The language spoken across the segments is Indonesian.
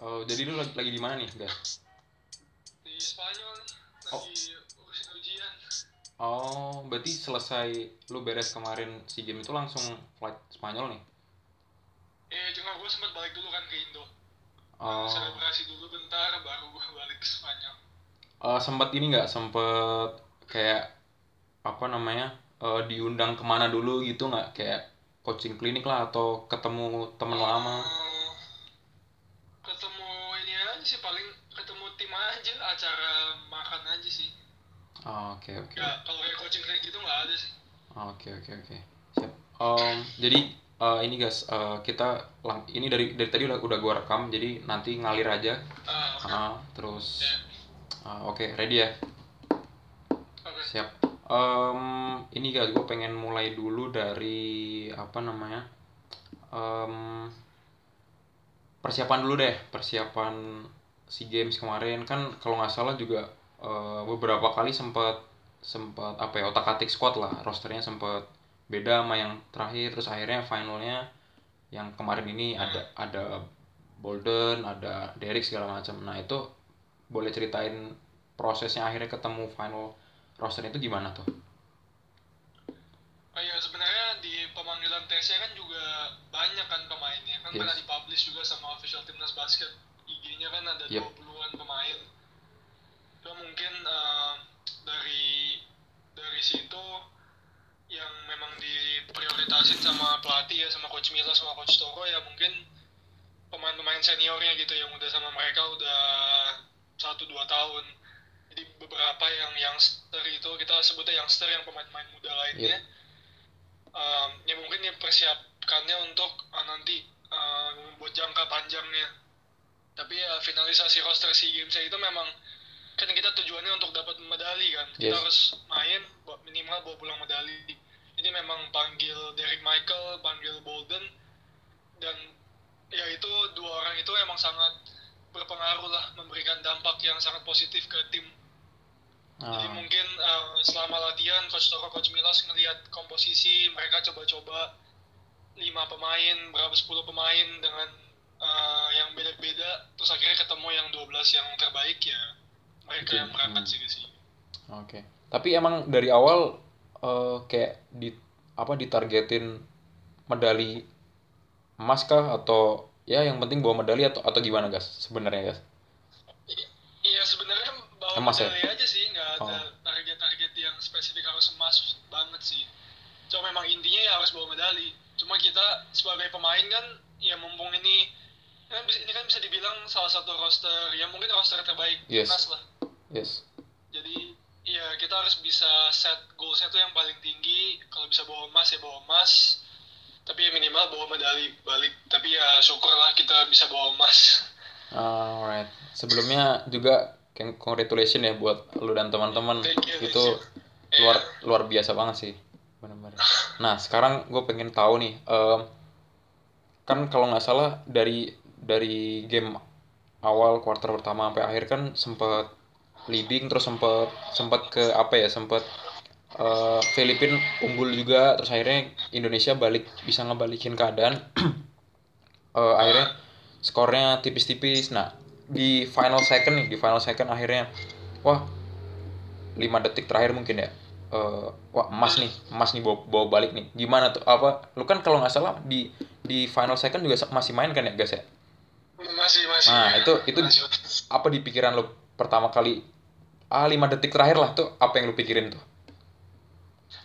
Oh, jadi lu lagi, lagi di mana nih, guys? Di Spanyol nih, Oh. lagi urusin ujian. Oh, berarti selesai lu beres kemarin si game itu langsung flight Spanyol nih? Eh, cuma gue sempat balik dulu kan ke Indo. Oh, Selebrasi dulu bentar, baru gue balik ke Spanyol. eh, sempet ini nggak sempet kayak apa namanya eh, diundang ke mana dulu gitu nggak kayak coaching klinik lah atau ketemu temen lama? Oh, Oke oke Ya, kalau kayak coaching klinik gitu nggak ada sih. oke oke oke siap. Em, jadi eh, ini guys eh, kita lang- ini dari dari tadi udah udah gua rekam jadi nanti ngalir aja. Ah, oke. Ah, terus Ya, ah, oke ready ya? oke. Siap. Em, ini guys, gue pengen mulai dulu dari apa namanya? Em, persiapan dulu deh, persiapan SEA Games kemarin kan kalau nggak salah juga eh, beberapa kali sempat sempat apa ya otak-atik squad lah, rosternya sempat beda sama yang terakhir, terus akhirnya finalnya yang kemarin ini ada ada Bolden, ada Derek segala macam. Nah itu boleh ceritain prosesnya akhirnya ketemu final roster itu gimana tuh? Oh iya, sebenarnya di pemanggilan tesnya kan juga banyak kan pemainnya. Kan Yes. pernah dipublish juga sama official timnas basket. IG-nya kan ada Yep. 20-an pemain. Cuma mungkin eh, dari dari situ yang memang diprioritasin sama pelatih ya sama coach Mila sama coach Toro ya mungkin pemain-pemain seniornya gitu yang udah sama mereka udah satu dua tahun. Jadi beberapa yang youngster itu kita sebutnya youngster yang pemain-pemain muda lainnya um, ya mungkin dipersiapkannya untuk uh, nanti uh, buat jangka panjangnya. Tapi ya finalisasi roster SEA Games itu memang kan kita tujuannya untuk dapat medali kan. Kita Yes. harus main minimal bawa pulang medali. Jadi memang panggil Derek Michael panggil Bolden dan ya itu dua orang itu emang sangat berpengaruh lah memberikan dampak yang sangat positif ke tim. Jadi Ah, mungkin uh, selama latihan coach Toro coach Milos ngelihat komposisi mereka coba-coba lima pemain berapa 10 pemain dengan uh, yang beda-beda terus akhirnya ketemu yang 12 yang terbaik ya mereka Oke, yang berangkat hmm. sih ke sini. Oke. Tapi emang dari awal eh, kayak di apa ditargetin medali emas kah atau ya yang penting bawa medali atau atau gimana guys sebenarnya guys? Iya sebenarnya bawa Emas ya? medali aja sih nggak ada Oh. target-target yang spesifik harus emas banget sih. Cuma memang intinya ya harus bawa medali. Cuma kita sebagai pemain kan ya mumpung ini kan bisa- ini kan bisa dibilang salah satu roster ya mungkin roster terbaik Yes. timnas lah. Yes. Jadi ya kita harus bisa set goalsnya tuh yang paling tinggi. Kalau bisa bawa emas ya bawa emas. Tapi ya minimal bawa medali balik. Tapi ya syukurlah kita bisa bawa emas. Alright. Sebelumnya juga con- congratulations ya buat lu dan teman-teman itu you. luar Iya. luar biasa banget sih benar-benar. Nah sekarang gue pengen tahu nih em, kan kalau nggak salah dari dari game awal quarter pertama sampai akhir kan sempat leading terus sempat sempat ke apa ya sempat eh Filipin unggul juga terus akhirnya Indonesia balik bisa ngebalikin keadaan. Eh, akhirnya skornya tipis-tipis. Nah di final second nih di final second akhirnya wah 5 detik terakhir mungkin ya eh wah emas nih emas nih bawa, bawa balik nih. Gimana tuh apa lu kan kalau nggak salah di di final second juga masih main kan ya guys ya? Masih masih. Nah, itu- itu- Masih. apa di pikiran lu pertama kali ah 5 detik terakhir lah tuh apa yang lu pikirin tuh.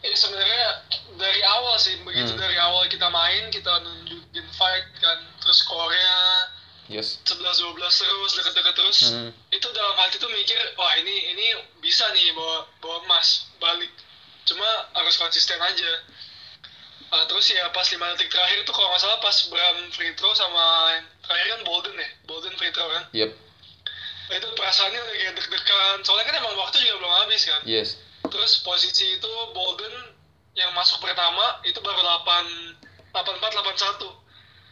Ya, sebenarnya dari awal sih begitu Hmm. dari awal kita main kita nunjukin fight kan terus skornya yes. 11 12 terus deket-deket terus. Hmm. itu dalam hati tuh mikir wah ini ini bisa nih bawa bawa emas balik. Cuma harus konsisten aja. Ah, terus ya pas 5 detik terakhir itu kalau nggak salah pas Bram free throw sama terakhir kan Bolden ya? Bolden free throw kan? Yep itu perasaannya udah kayak deg-degan soalnya kan emang waktu juga belum habis kan yes Terus posisi itu Bolden yang masuk pertama itu baru 8 84 81.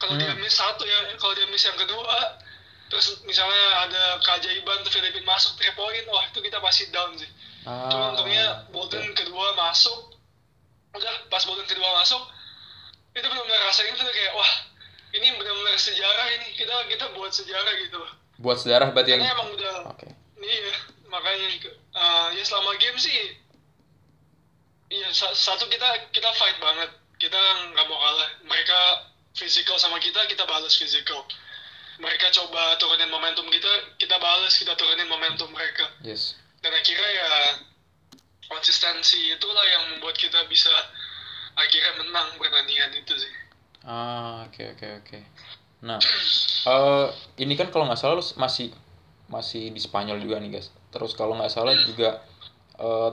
Kalau dia Hmm. miss satu ya, kalau dia miss yang kedua terus misalnya ada keajaiban tuh Filipin masuk 3 point, wah itu kita pasti down sih. Cuma ah untungnya Bolden kedua masuk. Udah pas Bolden kedua masuk itu benar-benar rasanya tuh kayak wah ini benar-benar sejarah ini kita kita buat sejarah gitu loh buat sejarah berarti yang emang udah oke. Iya makanya uh, ya selama game sih iya sa- satu kita kita fight banget. Kita nggak mau kalah. Mereka physical sama kita kita balas physical. Mereka coba turunin momentum kita kita balas kita turunin momentum mereka. Yes. Dan akhirnya ya konsistensi itulah yang membuat kita bisa akhirnya menang pertandingan itu sih. Ah oke oke oke nah eh ini kan kalau nggak salah lu masih masih di Spanyol juga nih guys. Terus kalau nggak salah juga eh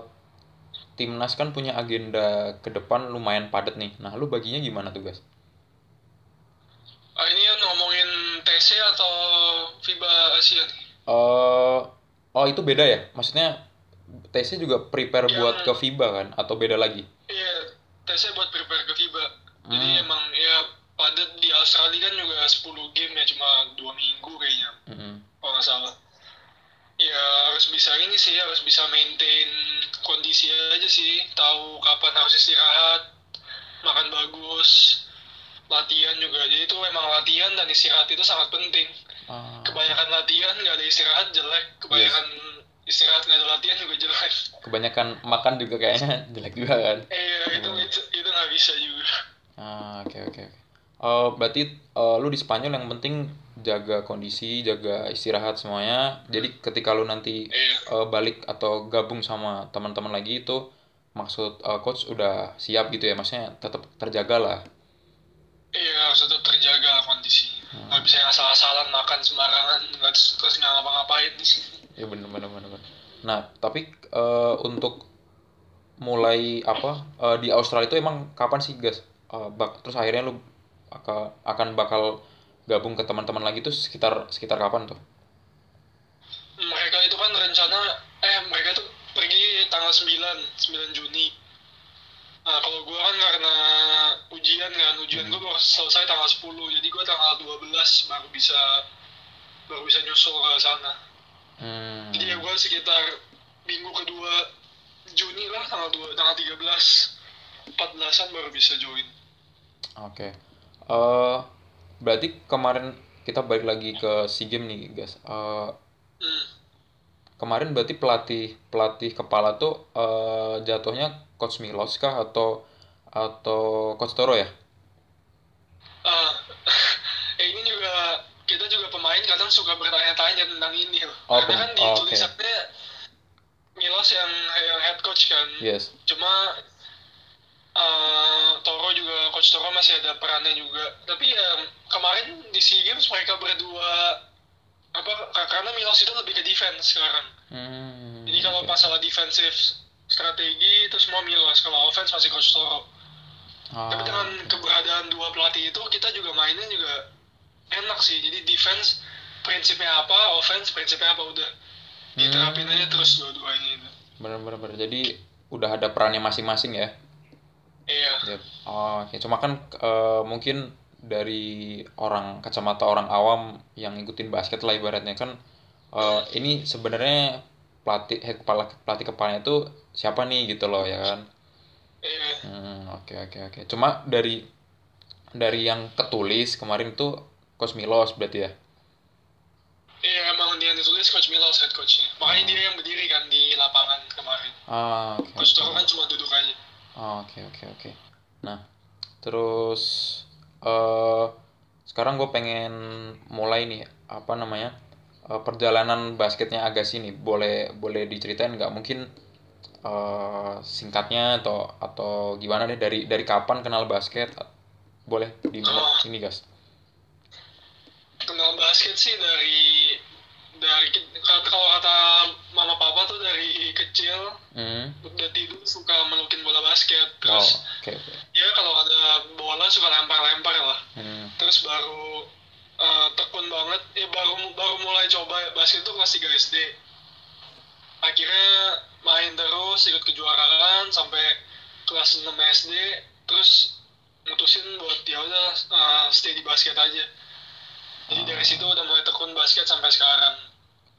timnas kan punya agenda ke depan lumayan padat nih. Nah lu baginya gimana tuh guys? Ah, ini ngomongin TC atau FIBA Asia eh oh itu beda ya? Maksudnya TC juga prepare Yang- buat ke FIBA kan? Atau beda lagi? Iya TC buat prepare ke FIBA jadi Hmm. emang ya padat di Australia kan juga 10 game ya cuma dua minggu kayaknya Mm-mm. kalau nggak salah. Ya harus bisa ini sih harus bisa maintain kondisi aja sih. Tahu kapan harus istirahat makan bagus latihan juga. Jadi itu emang latihan dan istirahat itu sangat penting. Ah, kebanyakan latihan nggak ada istirahat jelek. Kebanyakan istirahat nggak ada latihan juga jelek. Kebanyakan makan juga kayaknya jelek juga kan? Eh itu itu itu nggak bisa juga. Ah, oke oke oke. Eh, berarti eh, lu di Spanyol yang penting jaga kondisi, jaga istirahat semuanya. Jadi ketika lu nanti iya eh, balik atau gabung sama teman-teman lagi itu maksud eh, coach udah siap gitu ya, maksudnya tetap terjaga lah. iya harus tetap terjaga kondisi nggak bisa yang asal-asalan makan sembarangan nggak terus terus nggak ngapa-ngapain Ya bener bener bener. bener. Nah, tapi eh, untuk mulai apa eh, di Australia itu emang kapan sih, guys? Eh, bak- terus akhirnya lu aka- akan bakal gabung ke teman-teman lagi tuh sekitar sekitar kapan tuh? mereka itu kan rencana eh mereka tuh pergi tanggal 9 9 Juni nah kalau gua kan karena ujian kan ujian gua baru selesai tanggal 10 jadi gua tanggal 12 baru bisa baru bisa nyusul ke sana Hmm. jadi ya gua sekitar minggu kedua Juni lah tanggal 2 tanggal 13 14-an baru bisa join Oke. Eh berarti kemarin kita balik lagi ke SEA Games nih, guys. Hmm. kemarin berarti pelatih pelatih kepala tuh eh jatuhnya Coach Milos kah atau atau Coach Toro ya? Eh ini juga kita juga pemain kadang suka bertanya-tanya tentang ini loh. Oh, Karena kan di oh, tulisannya Milos yang yang head coach kan. Yes. Cuma eh, Toro juga coach Toro masih ada perannya juga. Tapi ya kemarin di SEA Games mereka berdua apa ka- karena Milos itu lebih ke defense sekarang. Hmm. Jadi kalau oke. masalah defensive strategi itu semua Milos, kalau offense masih coach Toro. Ah, Tapi dengan oke. keberadaan dua pelatih itu kita juga mainnya juga enak sih. Jadi defense prinsipnya apa, offense prinsipnya apa udah diterapin Hmm. aja terus dua-duanya itu. Bener bener bener. Jadi udah ada perannya masing-masing ya. Iya. Yep. Oh, oke. Cuma kan eh, mungkin dari orang kacamata orang awam yang ngikutin basket lah ibaratnya kan eh, ini sebenarnya pelatih head kepala pelatih kepalanya itu siapa nih gitu loh ya kan. Iya. Hmm, oke oke oke. Cuma dari dari yang ketulis kemarin tuh Coach Milos berarti ya. Iya emang dia yang ditulis coach Milos head coachnya. Makanya dia yang berdiri kan di lapangan kemarin. Ah, oke. Coach oke. Toro kan cuma duduk aja. Oh, Oke oke oke. Nah, terus eh sekarang gue pengen mulai nih apa namanya eh, perjalanan basketnya Agassi nih. Boleh boleh diceritain nggak? Mungkin eh singkatnya atau atau gimana deh dari dari kapan kenal basket? Boleh di Oh. ini guys. Kenal basket sih dari dari kalau kata mama papa tuh dari kecil Hmm. udah tidur suka melukin bola basket. Oh, terus oke oke. ya kalau ada bola suka lempar-lempar lah. Hmm. terus baru eh, tekun banget ya baru baru mulai coba basket itu kelas 3 SD akhirnya main terus ikut kejuaraan sampai kelas 6 SD terus mutusin buat ya udah eh, stay di basket aja. Jadi dari situ udah mulai tekun basket sampai sekarang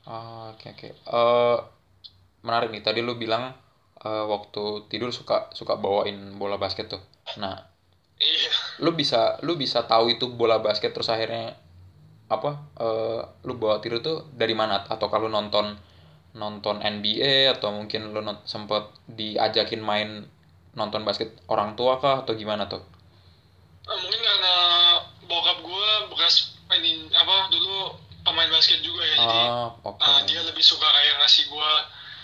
Ah, oke oke. Eh, menarik nih. Tadi lu bilang eh, waktu tidur suka suka bawain bola basket tuh. Nah, iya lu bisa lu bisa tahu itu bola basket terus akhirnya apa eh, lu bawa tiru tuh dari mana atau kalau nonton nonton NBA atau mungkin lu not, sempet diajakin main nonton basket orang tua kah atau gimana tuh Eh, mungkin karena bokap gue bekas pemain basket juga ya jadi ah oke. uh, dia lebih suka kayak ngasih gue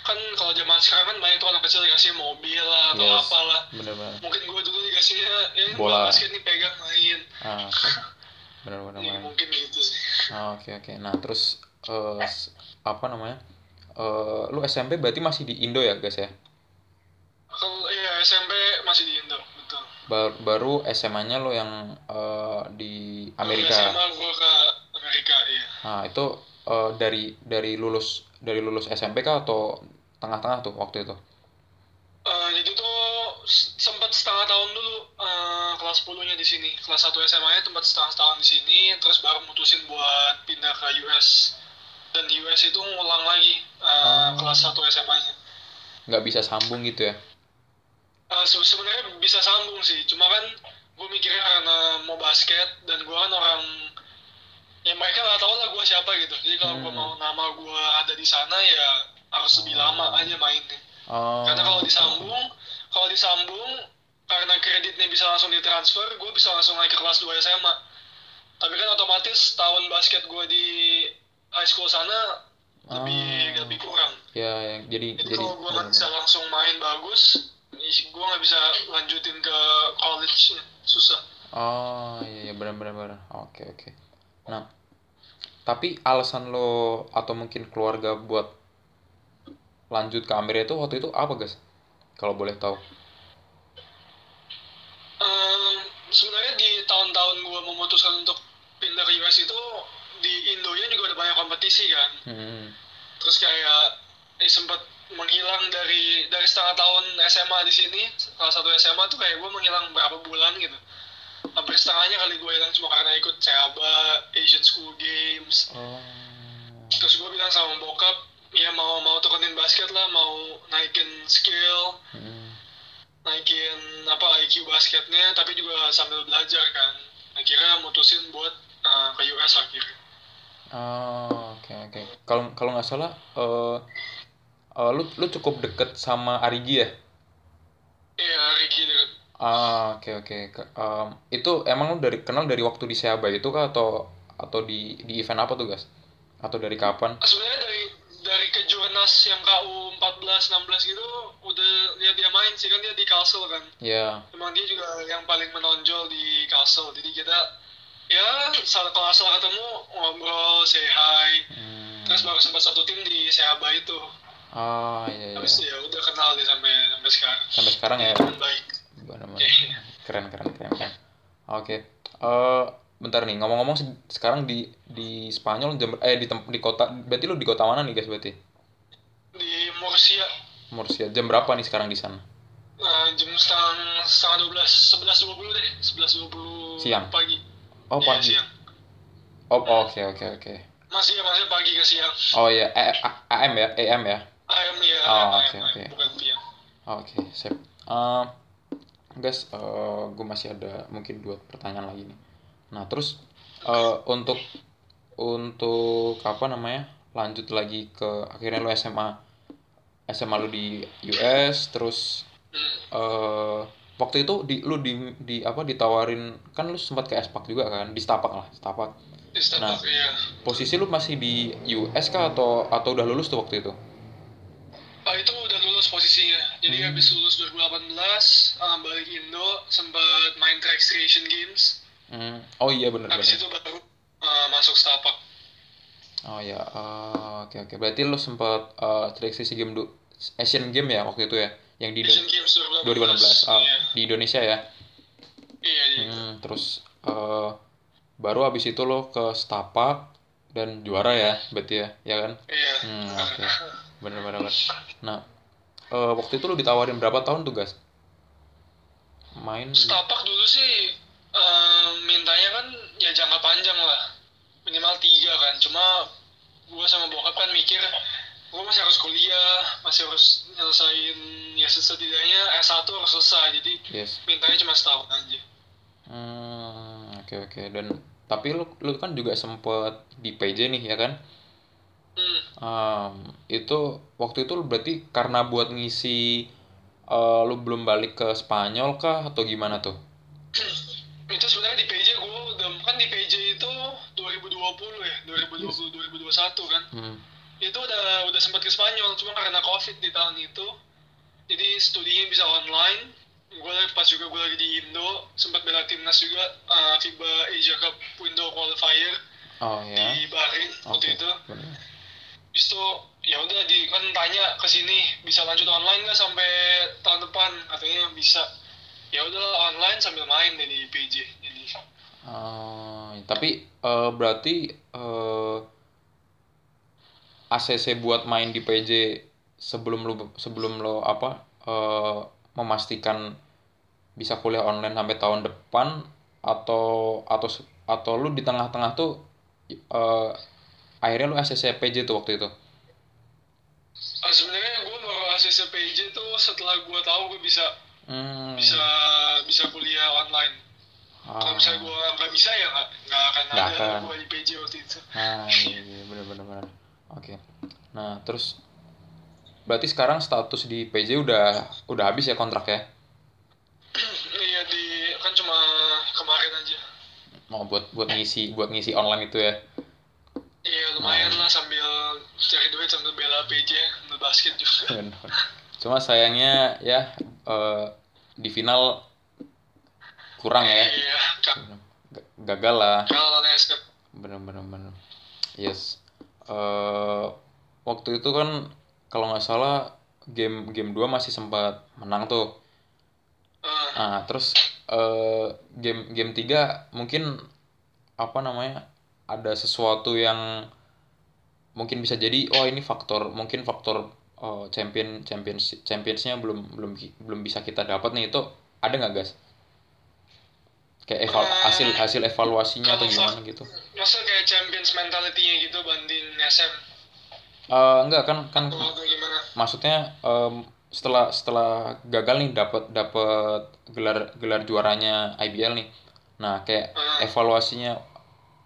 kan kalau zaman sekarang kan banyak tuh anak kecil dikasih mobil lah atau Yes. apalah. bener-bener. Mungkin gue dulu dikasihnya ya ini Bola. basket nih pegang main. Ah. Bener-bener ya, bener. mungkin gitu sih. Ah, oke oke. Nah terus eh, s- apa namanya? Eh, lu SMP berarti masih di Indo ya guys ya? Kalau ya SMP masih di Indo betul. Ba- baru SMA-nya lo yang eh, di Amerika. SMA gue ke Amerika iya Nah, itu eh, dari dari lulus dari lulus SMP kah atau tengah-tengah tuh waktu itu? Eh, jadi tuh sempat setengah tahun dulu eh, kelas 10 nya di sini kelas 1 SMA nya tempat setengah tahun di sini terus baru mutusin buat pindah ke US dan di US itu ngulang lagi Oh. kelas 1 SMA nya Nggak bisa sambung gitu ya? Se- sebenarnya bisa sambung sih cuma kan gue mikirnya karena mau basket dan gue kan orang ya mereka nggak tahu lah gue siapa gitu jadi kalau gue Hmm. mau nama gue ada di sana ya harus lebih Oh. lama aja mainnya Oh. karena kalau disambung kalau disambung karena kreditnya bisa langsung ditransfer gue bisa langsung naik ke kelas 2 SMA tapi kan otomatis tahun basket gue di high school sana lebih Ah. lebih kurang Ya, yang jadi jadi jadi kalau gue nggak bisa langsung main bagus gue nggak bisa lanjutin ke college susah Oh, iya, iya benar benar benar. Oke, oke. Nah, tapi alasan lo atau mungkin keluarga buat lanjut ke Amerika itu waktu itu apa, guys? Kalau boleh tahu. Ehm, sebenarnya di tahun-tahun gue memutuskan untuk pindah ke US itu di Indonya juga ada banyak kompetisi kan Hmm. terus kayak eh, sempat menghilang dari dari setengah tahun SMA di sini salah satu SMA tuh kayak gue menghilang berapa bulan gitu hampir setengahnya kali gue hilang cuma karena ikut CEABA, Asian School Games Oh. terus gue bilang sama bokap ya mau mau turunin basket lah mau naikin skill Hmm. naikin apa IQ basketnya tapi juga sambil belajar kan akhirnya mutusin buat uh, ke US akhirnya Oh, oke oke. Kalau kalau nggak salah, eh eh, lu lu cukup deket sama Arigi ya? iya Rigi deket Ah, oke oke. Ke- em, itu emang lu dari kenal dari waktu di Seaba itu kah atau atau di di event apa tuh, guys? Atau dari kapan? sebenarnya dari dari kejurnas yang KU 14 16 gitu udah lihat dia main sih kan dia di Castle kan Ya. emang dia juga yang paling menonjol di Castle jadi kita ya saat kalau asal ketemu ngobrol say hi Hmm. terus baru sempat satu tim di Seaba itu Ah, iya iya. habis ya udah kenal deh sampai sampai sekarang Sampai sekarang ya. teman baik Keren keren keren keren. Oke. Eh bentar nih, ngomong-ngomong se- sekarang di di Spanyol jam eh di tem- di kota berarti lu di kota mana nih, guys, berarti? di Murcia Murcia. Jam berapa nih sekarang di sana? Nah, jam setengah setengah dua belas sebelas dua puluh deh sebelas dua puluh Siang. pagi Oh, Iya, pagi. siang Oh, oke oke oke. masih ya masih pagi ke siang Oh iya, A- AM ya, AM ya. AM ya Oh, oke, oke. Oke, sip. Eh, guys, gue masih ada mungkin dua pertanyaan lagi nih. Nah, terus eh, untuk untuk apa namanya? Lanjut lagi ke akhirnya lu SMA SMA lu di US, terus eh waktu itu di lu di di apa ditawarin kan lu sempat ke Espak juga kan, di Stapak lah, Stapak. di Nah. iya Posisi lu masih di US kah atau atau udah lulus tuh waktu itu? Pak itu udah lulus posisinya jadi Hmm. habis lulus 2018 uh, balik Indo sempat main track Asian Games Hmm. Oh iya bener habis bener. itu baru uh, masuk Starbucks Oh ya, eh, oke oke. Berarti lu sempat uh, seleksi SEA Game du- Asian Game ya waktu itu ya, yang di Asian Games 2016 ah, iya di Indonesia ya. iya iya Hmm, terus eh, baru habis itu lo ke Stapak dan juara ya, berarti ya, ya kan? iya Hmm, oke. Bener bener bener. Nah, eh, waktu itu lu ditawarin berapa tahun tuh, guys? Main Setapak dulu sih eh, mintanya kan ya jangka panjang lah minimal tiga kan cuma gue sama bokap kan mikir gue masih harus kuliah masih harus nyelesain ya setidaknya S1 harus selesai jadi Yes. mintanya cuma setahun aja Hmm, oke oke. Dan tapi lu lu kan juga sempet di PJ nih ya kan? Um, itu waktu itu berarti karena buat ngisi eh, lu belum balik ke Spanyol kah atau gimana tuh? itu sebenarnya di PJ gue udah kan di PJ itu 2020 ya 2020 2021 kan Hmm. itu udah udah sempat ke Spanyol cuma karena covid di tahun itu jadi studinya bisa online gue pas juga gue lagi di Indo sempat bela timnas juga uh, FIBA Asia Cup window qualifier Oh ya. di Bahrain Oke. waktu itu Bener. Habis itu ya udah di kan tanya ke sini bisa lanjut online nggak sampai tahun depan? Katanya bisa. Ya udahlah online sambil main di PJ jadi Oh, tapi eh, berarti eh, ACC buat main di PJ sebelum lu sebelum lo apa eh, memastikan bisa kuliah online sampai tahun depan atau atau atau lu di tengah-tengah tuh eh, akhirnya lu ACC PJ tuh waktu itu. ah, sebenarnya gue baru ACC PJ tuh setelah gue tahu gue bisa Hmm. bisa bisa kuliah online Ah. kalau misalnya gue nggak bisa ya nggak akan Nggak ada akan. gue di PJ waktu itu Ah, iya, iya, bener bener bener. Oke. Nah, terus berarti sekarang status di PJ udah udah habis ya kontrak ya? iya di kan cuma kemarin aja Mau buat buat ngisi buat ngisi online itu ya? Iya lumayan lah sambil cari duit sambil bela PJ sambil basket juga Bener. Cuma sayangnya ya eh, di final kurang ya. iya Gagal lah. kalau NSK Bener bener bener. Yes. Eh waktu itu kan kalau nggak salah game game 2 masih sempat menang tuh. Ah, Nah, terus eh, game game 3 mungkin apa namanya? Ada sesuatu yang mungkin bisa jadi oh ini faktor mungkin faktor eh, champion champions championsnya belum belum belum bisa kita dapat nih itu ada nggak guys? Kayak eval, hasil hasil evaluasinya atau gimana gitu? masa kayak champions mentality-nya gitu banding SM Eh enggak kan kan maksudnya em, setelah setelah gagal nih dapat dapat gelar gelar juaranya IBL nih nah kayak Hmm. evaluasinya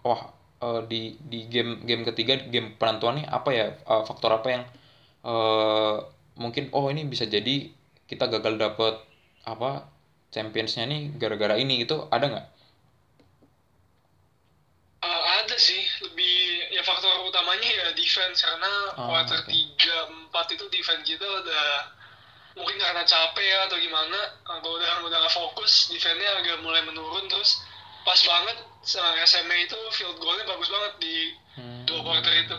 wah eh, di di game game ketiga game penentuan nih apa ya eh, faktor apa yang eh, mungkin oh ini bisa jadi kita gagal dapat apa championsnya nih gara-gara ini gitu ada nggak? Ah, ada sih lebih ya faktor utamanya ya defense karena Oh, quarter tiga empat itu defense kita udah mungkin karena capek ya atau gimana atau udah udah nggak fokus defense-nya agak mulai menurun terus pas banget SMA itu field goal-nya bagus banget di Hmm. dua quarter itu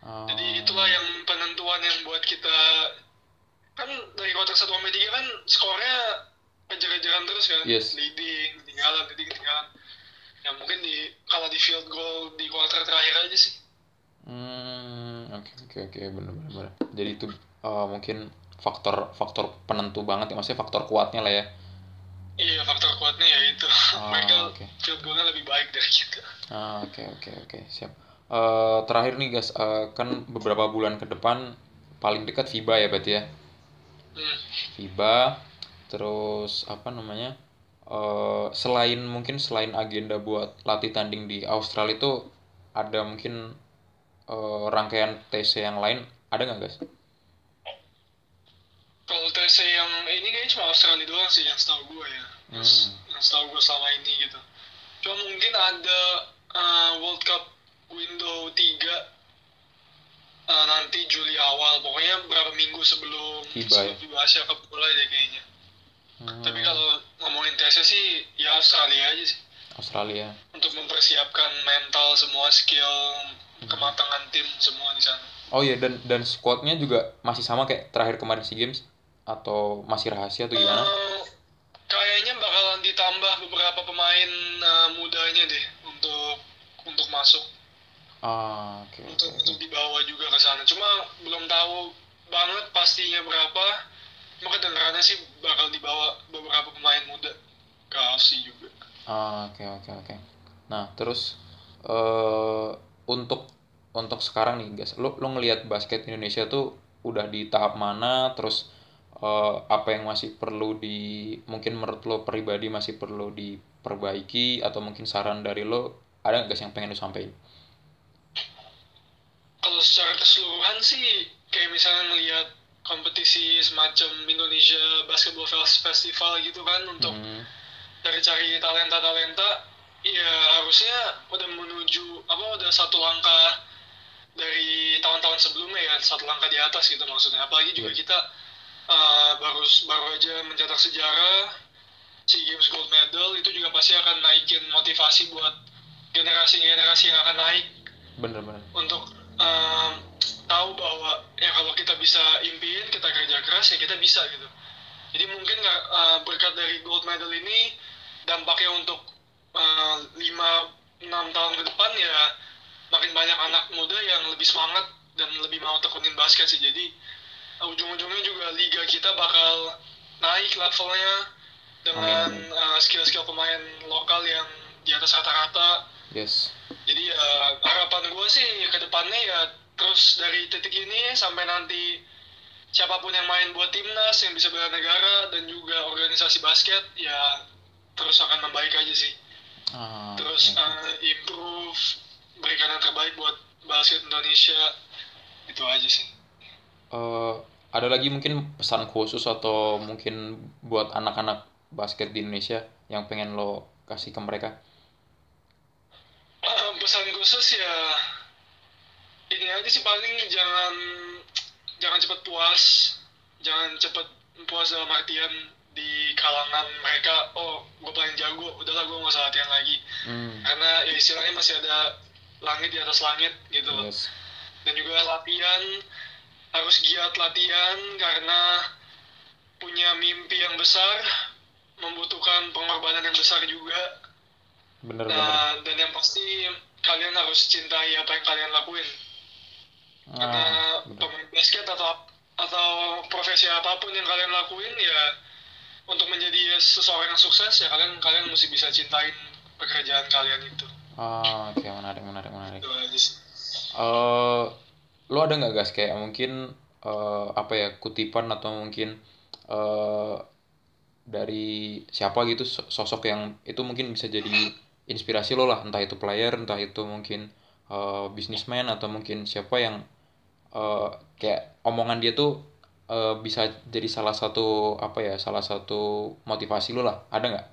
Oh, jadi itulah yang penentuan yang buat kita kan dari quarter satu sampai tiga kan skornya kejar-kejaran terus kan Yes. leading ketinggalan leading ketinggalan ya mungkin di kalau di field goal di quarter terakhir aja sih Hmm, oke oke oke bener bener bener. Jadi itu eh, mungkin faktor faktor penentu banget ya, maksudnya faktor kuatnya lah ya. Iya faktor kuatnya ya itu Ah, mereka oke. field goalnya lebih baik dari kita Ah, oke oke oke siap. Eh, terakhir nih guys, eh, kan beberapa bulan ke depan paling dekat FIBA ya berarti ya. hmm. FIBA, terus apa namanya? eh, selain mungkin selain agenda buat latih tanding di Australia itu ada mungkin eh, rangkaian TC yang lain ada nggak guys? kalau TC yang ini kayaknya cuma Australia doang sih yang setahu gue ya Hmm. yang setahu gue selama ini gitu cuma mungkin ada uh, World Cup window 3 uh, nanti Juli awal pokoknya berapa minggu sebelum FIBA sebelum ya? Asia Cup mulai deh kayaknya Hmm, tapi kalau ngomongin TC sih ya Australia aja sih Australia. untuk mempersiapkan mental semua skill Hmm. kematangan tim semua di sana Oh iya dan dan squadnya juga masih sama kayak terakhir kemarin SEA Games atau masih rahasia atau gimana? Eh, kayaknya bakalan ditambah beberapa pemain eh, mudanya deh untuk untuk masuk Ah, oke oke. untuk oke. untuk dibawa juga ke sana. Cuma belum tahu banget pastinya berapa. Cuma kedengarannya sih bakal dibawa beberapa pemain muda ke Aussie juga. Ah, oke oke oke. Nah, terus eh untuk untuk sekarang nih guys, lo lo ngelihat basket Indonesia tuh udah di tahap mana? Terus eh, apa yang masih perlu di mungkin menurut lo pribadi masih perlu diperbaiki atau mungkin saran dari lo ada nggak guys yang pengen lo sampaikan? Kalau secara keseluruhan sih kayak misalnya melihat kompetisi semacam Indonesia Basketball Festival gitu kan untuk Hmm, cari-cari talenta-talenta ya harusnya udah menuju apa udah satu langkah dari tahun-tahun sebelumnya ya satu langkah di atas gitu maksudnya. Apalagi juga Iya. kita uh, baru baru aja mencetak sejarah SEA Games Gold Medal itu juga pasti akan naikin motivasi buat generasi-generasi yang akan naik. Bener-bener untuk um, tahu bahwa ya kalau kita bisa impiin kita kerja keras ya kita bisa gitu. Jadi mungkin nggak, uh, berkat dari gold medal ini dampaknya untuk uh, lima enam tahun ke depan ya makin banyak anak muda yang lebih semangat dan lebih mau tekunin basket sih. Jadi uh, ujung-ujungnya juga liga kita bakal naik levelnya dengan uh, skill-skill pemain lokal yang di atas rata-rata. Yes. Jadi ya harapan gue sih ke depannya ya terus dari titik ini sampai nanti siapa pun yang main buat timnas yang bisa bela negara dan juga organisasi basket ya terus akan membaik aja sih. Ah, terus oke. uh, improve berikan yang terbaik buat basket Indonesia. Itu aja sih Eh, ada lagi mungkin pesan khusus atau mungkin buat anak-anak basket di Indonesia yang pengen lo kasih ke mereka? Uh, pesan khusus ya ini aja sih paling jangan jangan cepat puas jangan cepat puas dalam artian di kalangan mereka oh gue paling jago udahlah gue nggak usah latihan lagi. Hmm, karena ya istilahnya masih ada langit di atas langit gitu. Loh yes. Dan juga latihan harus giat latihan karena punya mimpi yang besar membutuhkan pengorbanan yang besar juga bener-bener Nah, dan yang pasti kalian harus cintai apa yang kalian lakuin. Karena ah, bener. pemain basket atau atau profesi apa pun yang kalian lakuin ya untuk menjadi seseorang yang sukses ya kalian kalian mesti bisa cintain pekerjaan kalian itu. ah oke menarik menarik menarik Itu aja sih. eh lo ada nggak guys kayak mungkin eh, apa ya kutipan atau mungkin eh dari siapa gitu so- sosok yang itu mungkin bisa jadi inspirasi lo lah. Entah itu player entah itu mungkin eh, businessman atau mungkin siapa yang eh, kayak omongan dia tuh eh, bisa jadi salah satu apa ya salah satu motivasi lo lah. Ada nggak?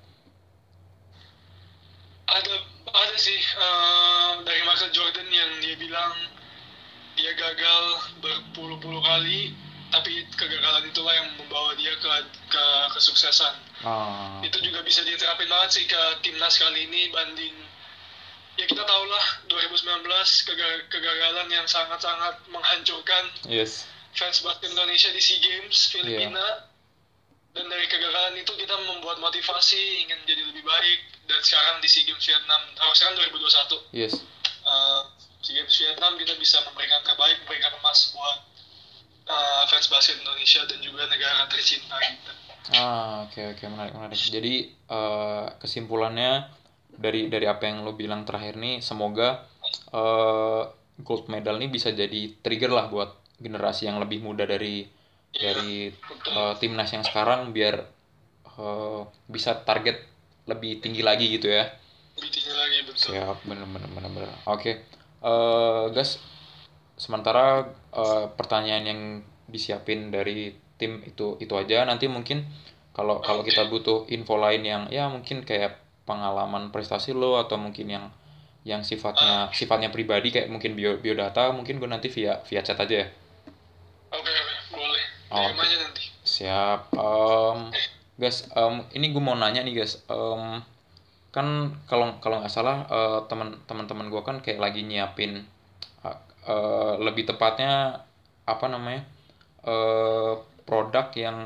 Ada ada sih eh, dari Michael Jordan yang dia bilang dia gagal berpuluh-puluh kali tapi kegagalan itulah yang membawa dia ke ke kesuksesan. ah. Itu juga bisa diterapin banget sih ke timnas kali ini banding. Ya kita tahu lah 2019 kega- kegagalan yang sangat-sangat menghancurkan yes. fans basket Indonesia di SEA Games Filipina. Dan dari kegagalan itu kita membuat motivasi ingin jadi lebih baik. Dan sekarang di SEA Games Vietnam harusnya kan 2021 yes Vietnam kita bisa memberikan terbaik memberikan emas buat uh, fans basket Indonesia dan juga negara tercinta kita Ah, oke oke menarik menarik. Jadi eh, kesimpulannya dari dari apa yang lo bilang terakhir nih, semoga eh, gold medal ini bisa jadi trigger lah buat generasi yang lebih muda dari dari eh, timnas yang sekarang biar eh, bisa target lebih tinggi lagi gitu ya. lebih tinggi lagi betul Siap, bener bener bener bener. Oke, Eh, guys, sementara eh, pertanyaan yang disiapin dari tim itu itu aja. Nanti mungkin kalau kalau kita butuh info lain yang ya mungkin kayak pengalaman prestasi lo atau mungkin yang yang sifatnya sifatnya pribadi kayak mungkin bio biodata mungkin gue nanti via via chat aja ya. Oke, oke, boleh. Oh, aja nanti. Siap. Em, guys, em, ini gue mau nanya nih guys. Em, kan kalau kalau nggak salah eh, teman teman-teman gue kan kayak lagi nyiapin eh, eh, lebih tepatnya apa namanya eh, produk yang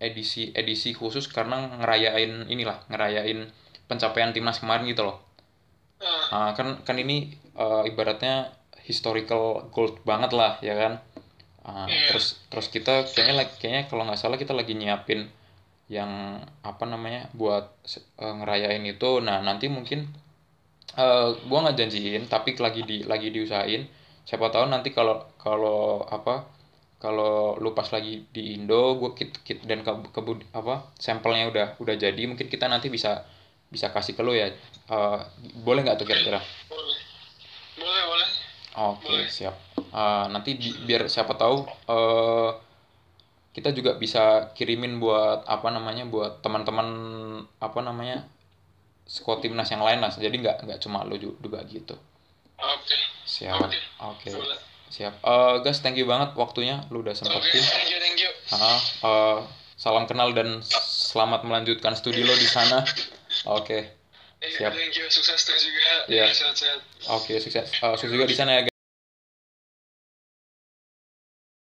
edisi edisi khusus karena ngerayain inilah ngerayain pencapaian timnas kemarin gitu loh. Ah, kan kan ini eh, ibaratnya historical gold banget lah ya kan. Iya. terus terus kita kayaknya kayaknya kalau nggak salah kita lagi nyiapin yang apa namanya buat eh, ngerayain itu. Nah nanti mungkin eh gua nggak janjiin tapi lagi di lagi diusahain. Siapa tahu nanti kalau kalau apa kalau lu pas lagi di Indo gue kit kit dan ke, kebud apa sampelnya udah udah jadi mungkin kita nanti bisa bisa kasih ke lu ya Eh, boleh nggak tuh kira-kira boleh boleh boleh oke Boleh. siap Eh, nanti bi- biar siapa tahu eh kita juga bisa kirimin buat apa namanya buat teman-teman apa namanya squad timnas yang lain lah. Jadi nggak nggak cuma lu ju- juga gitu. Oke. Siap. Oke. oke. Boleh siap. Eh guys thank you banget waktunya. Lu udah sempetin. thank you thank you. Ah, eh, salam kenal dan selamat melanjutkan studi lo di sana. Oke, Thank you, Siap. thank you. Sukses terus juga. Iya. sehat-sehat. Oke sukses. Eh, sukses juga di sana ya